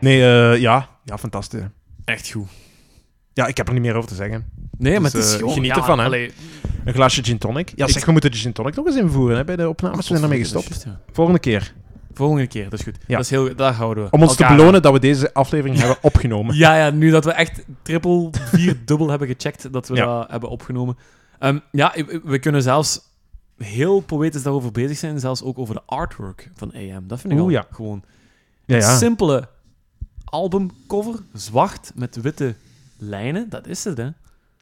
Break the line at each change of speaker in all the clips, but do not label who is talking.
Nee, eh, ja. Ja, fantastisch.
Echt goed.
Ja, ik heb er niet meer over te zeggen.
Nee, maar
Dus,
het is
eh,
gewoon...
geniet
ja,
ervan, hè.
allee,
Een glaasje gin tonic. Ja,
Ik-
zeg, we moeten de gin tonic nog eens invoeren hè, bij de opnames. we zijn ermee gestopt. Volgende keer.
Volgende keer, dat is goed.
Ja.
Dat is heel, daar houden we.
Om ons te
elkaar
belonen dat we deze aflevering hebben opgenomen.
Ja, ja, nu dat we echt triple, vier dubbel hebben gecheckt, dat we
Ja.
dat hebben opgenomen. Ehm, ja, we kunnen zelfs heel poëtisch daarover bezig zijn, zelfs ook over de artwork van AM. Dat vind ik
Oeh,
al
ja.
gewoon
ja.
simpele albumcover, zwart met witte lijnen, dat is het, hè.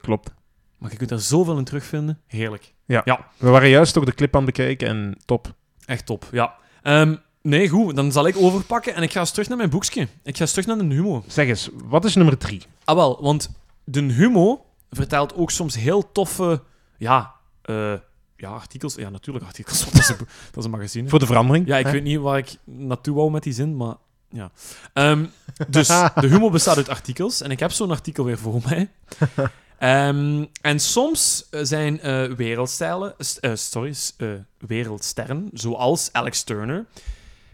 Klopt.
Maar je kunt daar zoveel in terugvinden. Heerlijk.
We waren juist ook de clip aan het bekijken en top.
Echt top, ja. Ehm, nee, goed, dan zal ik overpakken en ik ga eens terug naar mijn boekje. Ik ga eens terug naar de humo.
Zeg eens, wat is nummer drie?
Ah, wel, want de Humo vertelt ook soms heel toffe, ja, eh, ja artikels. Ja, natuurlijk artikels, dat is een, dat is een magazine.
Voor de verandering.
Ja, ik
hè?
weet niet waar ik naartoe wou met die zin, maar ja. Ehm, dus de Humo bestaat uit artikels en ik heb zo'n artikel weer voor mij. Ehm, en soms eh, zijn eh, wereldstijlen, st- eh, sorry, wereldsterren, zoals Alex Turner,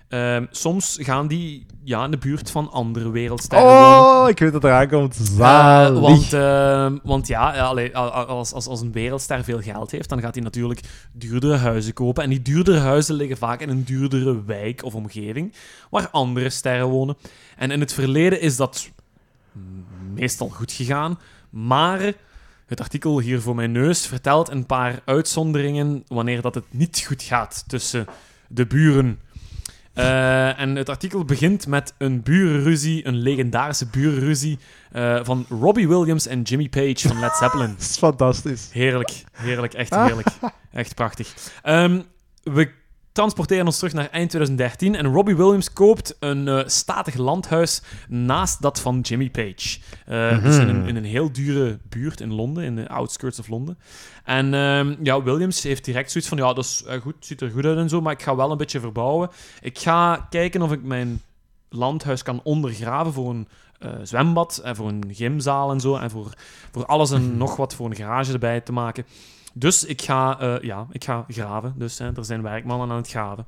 ehm, soms gaan die ja, in de buurt van andere wereldsterren wonen.
Oh, ik weet dat eraan komt.
Eh,
Zalig.
want, ehm, want ja, allee, a- als, als, als een wereldster veel geld heeft, dan gaat hij natuurlijk duurdere huizen kopen. En die duurdere huizen liggen vaak in een duurdere wijk of omgeving, waar andere sterren wonen. En in het verleden is dat meestal goed gegaan, maar het artikel hier voor mijn neus vertelt een paar uitzonderingen wanneer dat het niet goed gaat tussen de buren. Eh, en het artikel begint met een burenruzie, een legendarische burenruzie eh, van Robbie Williams en Jimmy Page van Led Zeppelin.
Dat is fantastisch.
Heerlijk, heerlijk, echt heerlijk. Echt prachtig. Ehm, we transporteren ons terug naar eind 2013 en Robbie Williams koopt een eh, statig landhuis naast dat van Jimmy Page. Eh, Dus in een, in een heel dure buurt in Londen, in de outskirts of Londen. En ehm, ja, Williams heeft direct zoiets van, ja, dat is eh, goed, ziet er goed uit en zo, maar ik ga wel een beetje verbouwen. Ik ga kijken of ik mijn landhuis kan ondergraven voor een zwembad en voor een gymzaal en zo. En voor, voor alles en nog wat voor een garage erbij te maken. Dus ik ga, eh, ja, ik ga graven. Dus hè, er zijn werkmannen aan het graven.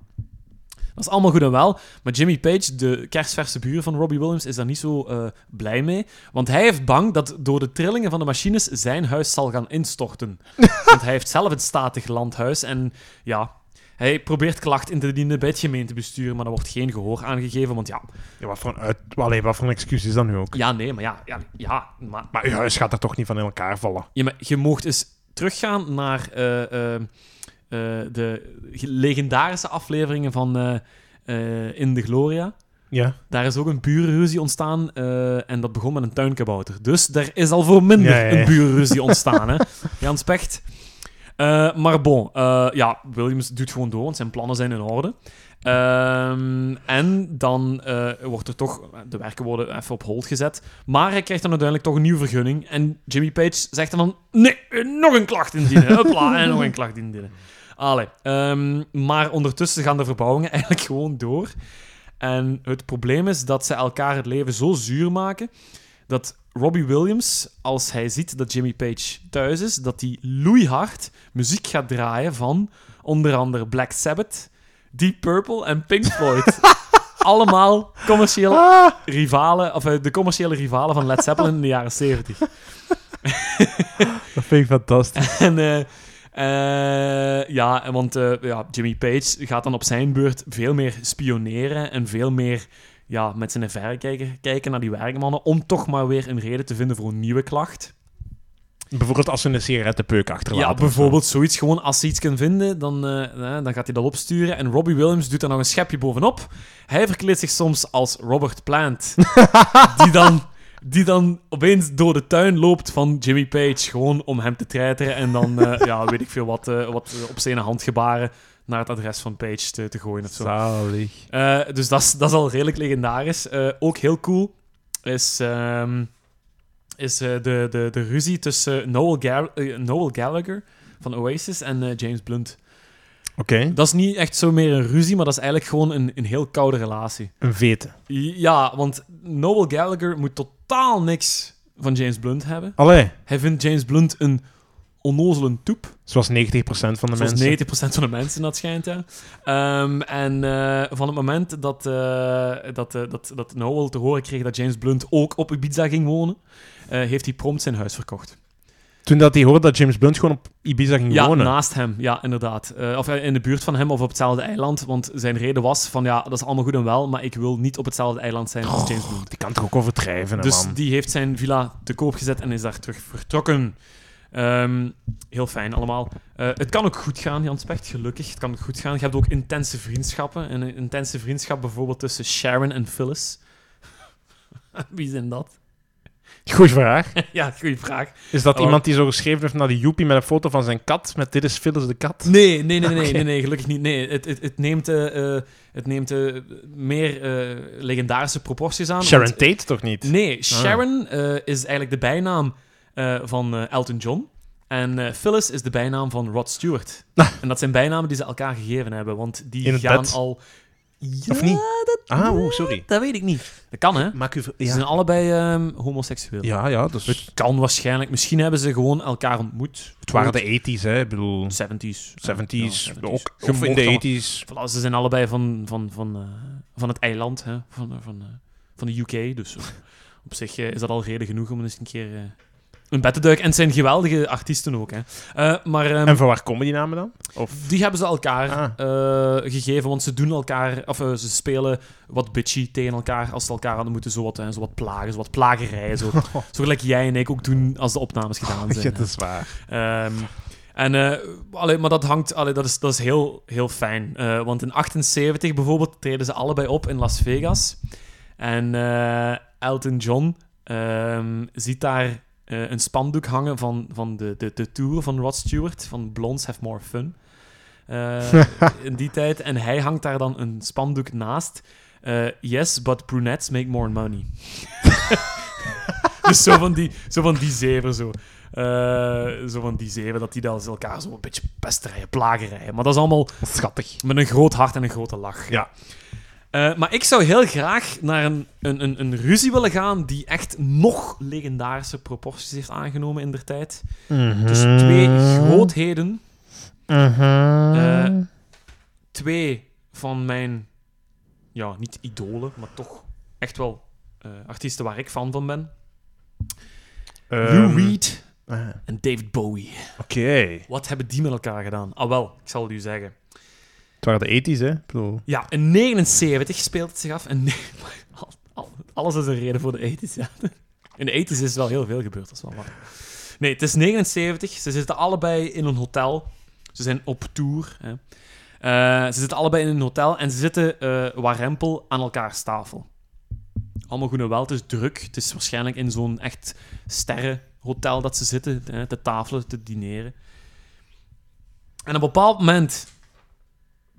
Dat is allemaal goed en wel. Maar Jimmy Page, de kerstverse buur van Robbie Williams, is daar niet zo eh, blij mee. Want hij heeft bang dat door de trillingen van de machines zijn huis zal gaan instorten. want hij heeft zelf een statig landhuis. En ja, hij probeert klacht in te dienen bij het gemeentebestuur. Maar er wordt geen gehoor aangegeven. Want ja,
Ja, wat, voor een uit... Allee, wat voor een excuus is dat nu ook?
ja nee, maar ja, ja, ja maar
Maar uw huis gaat er toch niet van in elkaar vallen?
Ja, maar je mocht eens teruggaan naar eh, eh, eh, de legendarische afleveringen van In de Gloria.
Ja.
Daar is ook een burenruzie ontstaan en dat begon met een tuinkabouter. Dus er is al voor minder
Ja, ja, ja.
een burenruzie ontstaan, hè? Jan Specht. Maar bon, ja, Williams doet gewoon door, want zijn plannen zijn in orde. Ehm, en dan eh, wordt er toch, de werken worden even op hold gezet. Maar hij krijgt dan uiteindelijk toch een nieuwe vergunning. En Jimmy Page zegt dan: Nee, nog een klacht indienen. Hopla, en nog een klacht indienen. Allee. ehm, maar ondertussen gaan de verbouwingen eigenlijk gewoon door. En het probleem is dat ze elkaar het leven zo zuur maken dat Robbie Williams, als hij ziet dat Jimmy Page thuis is, dat hij loeihard muziek gaat draaien van onder andere Black Sabbath, Deep Purple en Pink Floyd. Allemaal commerciële
Ah!
rivalen, of eh, de commerciële rivalen van Led Zeppelin in de jaren 70.
Dat vind ik fantastisch.
En eh, eh, ja, want ja, Jimmy Page gaat dan op zijn beurt veel meer spioneren en veel meer ja, met zijn verrekijker kijken naar die werkmannen om toch maar weer een reden te vinden voor een nieuwe klacht.
Bijvoorbeeld als ze een sigarettenpeuk achterlaten.
Ja,
zo.
bijvoorbeeld zoiets. Gewoon als ze iets kan vinden, dan, eh, dan gaat hij dat opsturen. En Robbie Williams doet daar nog een schepje bovenop. Hij verkleedt zich soms als Robert Plant. die, dan, die dan opeens door de tuin loopt van Jimmy Page. Gewoon om hem te treiteren. En dan, eh, ja, weet ik veel wat, eh, wat op zijn handgebaren naar het adres van Page te, te gooien of zo.
Zalig.
Dus dat is, dat is al redelijk legendarisch. Ook heel cool is, ehm, is eh, de, de, de ruzie tussen Noel, Ga- eh, Noel Gallagher van Oasis en eh, James Blunt.
Oké.
Dat is niet echt zo meer een ruzie, maar dat is eigenlijk gewoon een, een heel koude relatie.
Een vete.
Ja, want Noel Gallagher moet totaal niks van James Blunt hebben.
Allee.
Hij vindt James Blunt een onnozele toep.
Zoals 90% van de
Zoals
mensen.
90% van de mensen, dat schijnt, ja. Ehm, en eh, van het moment dat, eh, dat, eh, dat, dat Noel te horen kreeg dat James Blunt ook op Ibiza ging wonen, heeft hij prompt zijn huis verkocht.
Toen dat hij hoorde dat James Blunt gewoon op Ibiza ging
Ja,
wonen.
naast hem, ja, inderdaad. Of in de buurt van hem of op hetzelfde eiland. Want zijn reden was van, ja, dat is allemaal goed en wel, maar ik wil niet op hetzelfde eiland zijn als James Blunt.
Die kan toch ook overdrijven, hè,
Dus
man.
die heeft zijn villa te koop gezet en is daar terug vertrokken. Ehm, heel fijn allemaal. Eh, het kan ook goed gaan, Jan Specht, gelukkig. Het kan ook goed gaan. Je hebt ook intense vriendschappen. Een intense vriendschap bijvoorbeeld tussen Sharon en Phyllis. Wie zijn dat?
Goeie vraag.
ja, goede vraag.
Is dat
Hallo.
iemand die zo geschreven heeft naar de Joepie met een foto van zijn kat? Met dit is Phyllis de kat?
Nee, nee, nee, nee, nee, nee, gelukkig niet. Nee, het, het, het neemt, eh, eh, het neemt eh, meer eh, legendarische proporties aan.
Sharon
want-
Tate toch niet?
Nee, Sharon eh, is eigenlijk de bijnaam eh, van eh, Elton John. En eh, Phyllis is de bijnaam van Rod Stewart. en dat zijn bijnamen die ze elkaar gegeven hebben, want die gaan
bed?
al... Ja,
Of niet?
Dat,
Ah, oeh, sorry.
dat weet ik niet. Dat kan, hè?
Maak u...
Ze zijn allebei ehm, homoseksueel.
ja, ja dus...
Het kan waarschijnlijk. Misschien hebben ze gewoon elkaar ontmoet.
Het waren de 80s, hè. Ik bedoel...
70s.
70s,
Ja,
ook. Of in de
allemaal-
80s.
Voilà, ze zijn allebei van, van, van, van het eiland, hè? Van, van, van de UK. Dus op zich is dat al reden genoeg om eens een keer een bed te duiken. En het zijn geweldige artiesten ook. Hè? Eh, maar ehm,
En van waar komen die namen dan? Of...
die hebben ze elkaar
Ah.
eh, gegeven, want ze doen elkaar, of eh, ze spelen wat bitchy tegen elkaar als ze elkaar hadden moeten zo wat, hè, zo wat plagen, zo wat plagerijen. Zo, zo gelijk jij en ik ook doen als de opnames gedaan zijn.
Ja,
hè.
dat is waar.
Ehm, en, allee, maar dat hangt, allee, dat is, dat is heel, heel fijn. Want in 78 bijvoorbeeld treden ze allebei op in Las Vegas. En Elton John ehm, ziet daar eh, een spandoek hangen van, van de, de, de tour van Rod Stewart, van Blondes Have More Fun. Eh, in die tijd. En hij hangt daar dan een spandoek naast. Eh, yes, but brunettes make more money. dus zo van die, zo van die zeven zo. Zo van die zeven, dat die dan elkaar zo een beetje pesterijen, plagerijen. Maar dat is allemaal
Schattig.
met een groot hart en een grote lach.
Ja.
Eh, maar ik zou heel graag naar een, een, een, een ruzie willen gaan die echt nog legendarische proporties heeft aangenomen in der tijd. Dus twee grootheden, Eh, twee van mijn, ja, niet idolen, maar toch echt wel eh, artiesten waar ik fan van ben. Lou
Ehm,
Reed
ah,
en David Bowie.
Oké.
Wat hebben die met elkaar gedaan? Ah wel, ik zal het u zeggen.
Het waren de 80s, hè?
Ja, in 79 speelt het zich af. En alles is een reden voor de 80s. Ja. In de 80s is wel heel veel gebeurd, dat is wel waar. Nee, het is 79. Ze zitten allebei in een hotel. Ze zijn op tour. Hè. Eh, ze zitten allebei in een hotel en ze zitten eh warempel aan elkaars tafel. Allemaal goed en wel, het is druk. Het is waarschijnlijk in zo'n echt sterrenhotel dat ze zitten, hè, te tafelen, te dineren. En op een bepaald moment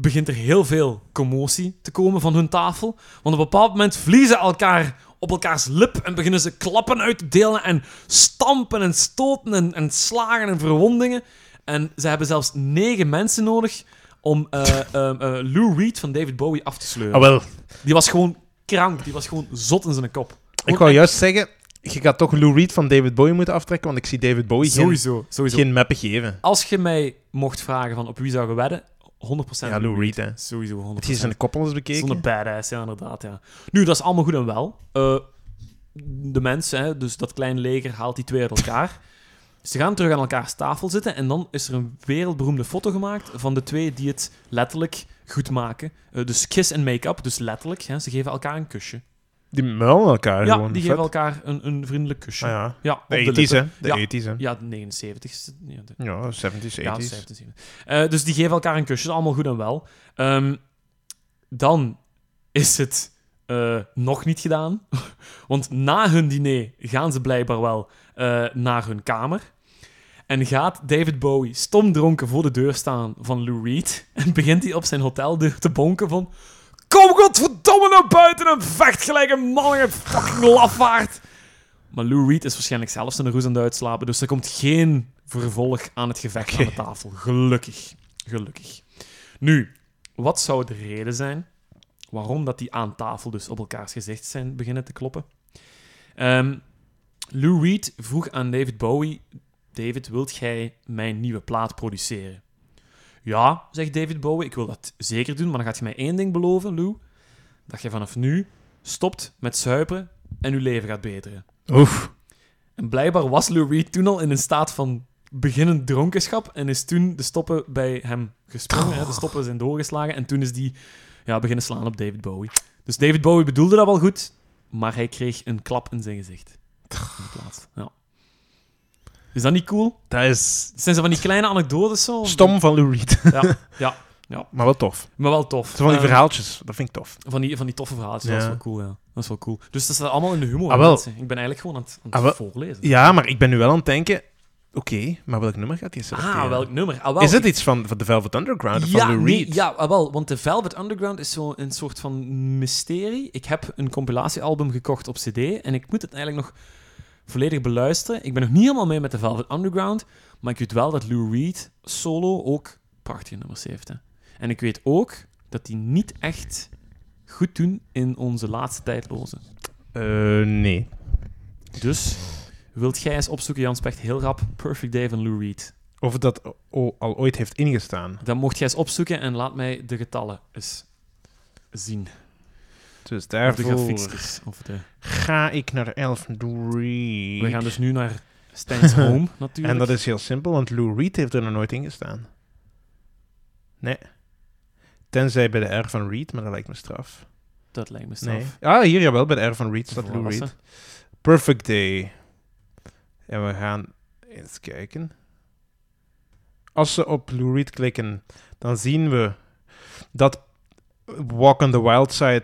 begint er heel veel commotie te komen van hun tafel. Want op een bepaald moment vliezen elkaar op elkaars lip en beginnen ze klappen uit te delen en stampen en stoten en, en slagen en verwondingen. En ze hebben zelfs negen mensen nodig om eh, eh, eh, Lou Reed van David Bowie af te sleuren.
Ah, wel.
Die was gewoon krank, die was gewoon zot in zijn kop.
Ik wou juist zeggen, je gaat toch Lou Reed van David Bowie moeten aftrekken, want ik zie David Bowie geen,
Sowieso, sowieso.
geen meppen geven.
Als je mij mocht vragen van op wie zou je wedden, 100%
Ja, Lou Reed, hè.
Sowieso 100%.
Het is zijn koppel eens bekeken.
Zo'n badass, ja, inderdaad, ja. Nu, dat is allemaal goed en wel. Eh, de mensen, hè, dus dat kleine leger, haalt die twee uit elkaar. Ze gaan terug aan elkaars tafel zitten en dan is er een wereldberoemde foto gemaakt van de twee die het letterlijk goed maken. Eh, dus kiss en make-up, dus letterlijk. Hè, ze geven elkaar een kusje.
Die muilen elkaar
ja,
gewoon.
die
vet.
geven elkaar een, een vriendelijk kusje.
Ah, ja.
Ja, op
De
de
80s, hè. De
Ja.
80s, hè.
Ja, de 79 is het- ja, de-
Ja, 70s, 80s.
ja, 17, 17. Eh, dus die geven elkaar een kusje, allemaal goed en wel. Ehm, dan is het eh, nog niet gedaan. Want na hun diner gaan ze blijkbaar wel eh, naar hun kamer. En gaat David Bowie stomdronken voor de deur staan van Lou Reed. En begint hij op zijn hoteldeur te bonken van... Kom godverdomme naar buiten en vecht gelijk een man, fucking lafaard. Maar Lou Reed is waarschijnlijk zelfs in de roes aan het uitslapen. Dus er komt geen vervolg aan het gevecht aan de tafel. Gelukkig. Gelukkig. Nu, wat zou de reden zijn waarom dat die aan tafel dus op elkaars gezicht zijn beginnen te kloppen? Ehm, Lou Reed vroeg aan David Bowie David, wilt jij mijn nieuwe plaat produceren? Ja, zegt David Bowie, ik wil dat zeker doen, maar dan gaat je mij één ding beloven, Lou. Dat je vanaf nu stopt met zuipen en je leven gaat beteren.
Oef.
En blijkbaar was Lou Reed toen al in een staat van beginnend dronkenschap en is toen de stoppen bij hem gesprongen. Hè? De stoppen zijn doorgeslagen en toen is die ja, beginnen slaan op David Bowie. Dus David Bowie bedoelde dat wel goed, maar hij kreeg een klap in zijn gezicht. In plaats. Ja. Is dat niet cool?
Dat is
zijn zo van die kleine anekdotes zo.
stom van Lou Reed.
Ja, ja,
maar wel tof.
maar wel tof.
Zo van die verhaaltjes, dat vind ik tof.
Van die, van die toffe verhaaltjes, dat
Ja.
is wel cool, ja. Dat is wel cool. Dus dat staat allemaal in de humor,
Ah, wel.
Ik ben eigenlijk gewoon aan het, aan het
Ah,
voorlezen.
Ja, maar ik ben nu wel aan het denken... Oké, maar welk nummer gaat hij selecteren?
Ah, welk nummer? Ah, wel,
Is het iets van, van The Velvet Underground of
ja,
van Lou
nee,
Reed?
ja, ah, wel, want de Velvet Underground is zo een soort van mysterie. Ik heb een compilatiealbum gekocht op CD en ik moet het eigenlijk nog volledig beluisteren. Ik ben nog niet helemaal mee met de Velvet Underground, maar ik weet wel dat Lou Reed solo ook prachtige nummers heeft. Hè. En ik weet ook dat die niet echt goed doen in onze laatste tijdloze.
Eh, nee.
Dus wilt jij eens opzoeken, Jan Specht, heel rap, Perfect Day van Lou Reed.
Of dat al ooit heeft ingestaan.
Dan mocht jij eens opzoeken en laat mij de getallen eens zien.
Dus daarvoor.
Of de...
ga ik naar Elf Reed.
We gaan dus nu naar Stijn's Home, natuurlijk.
En dat is heel simpel, want Lou Reed heeft er nog nooit in gestaan. Nee. Tenzij bij de R van Reed, maar dat lijkt me straf.
Dat lijkt me
Nee.
straf.
Ah, hier jawel, bij de R van Reed staat Lou Reed. Perfect Day. En we gaan eens kijken. Als ze op Lou Reed klikken, dan zien we dat Walk on the Wild Side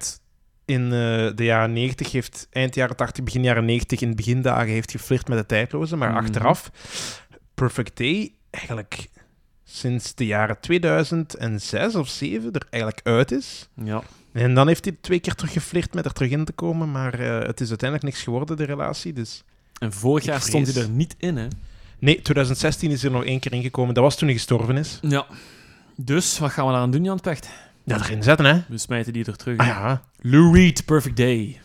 in eh, de jaren 90 heeft, eind jaren 80, begin jaren 90, in de begindagen heeft geflirt met de tijdloze, maar
Mhm.
achteraf Perfect Day eigenlijk sinds de jaren 2006 of 7 er eigenlijk uit is.
Ja.
En dan heeft hij twee keer terug geflirt met er terug in te komen, maar eh, het is uiteindelijk niks geworden, de relatie. Dus...
En vorig jaar stond hij er niet in, hè?
Nee, 2016 is er nog één keer ingekomen. Dat was toen hij gestorven is.
Ja. Dus, wat gaan we daaraan doen, Jan Pecht?
Ja, erin zetten, hè?
We smijten die er terug.
Ah ja.
Lou Reed, Perfect Day.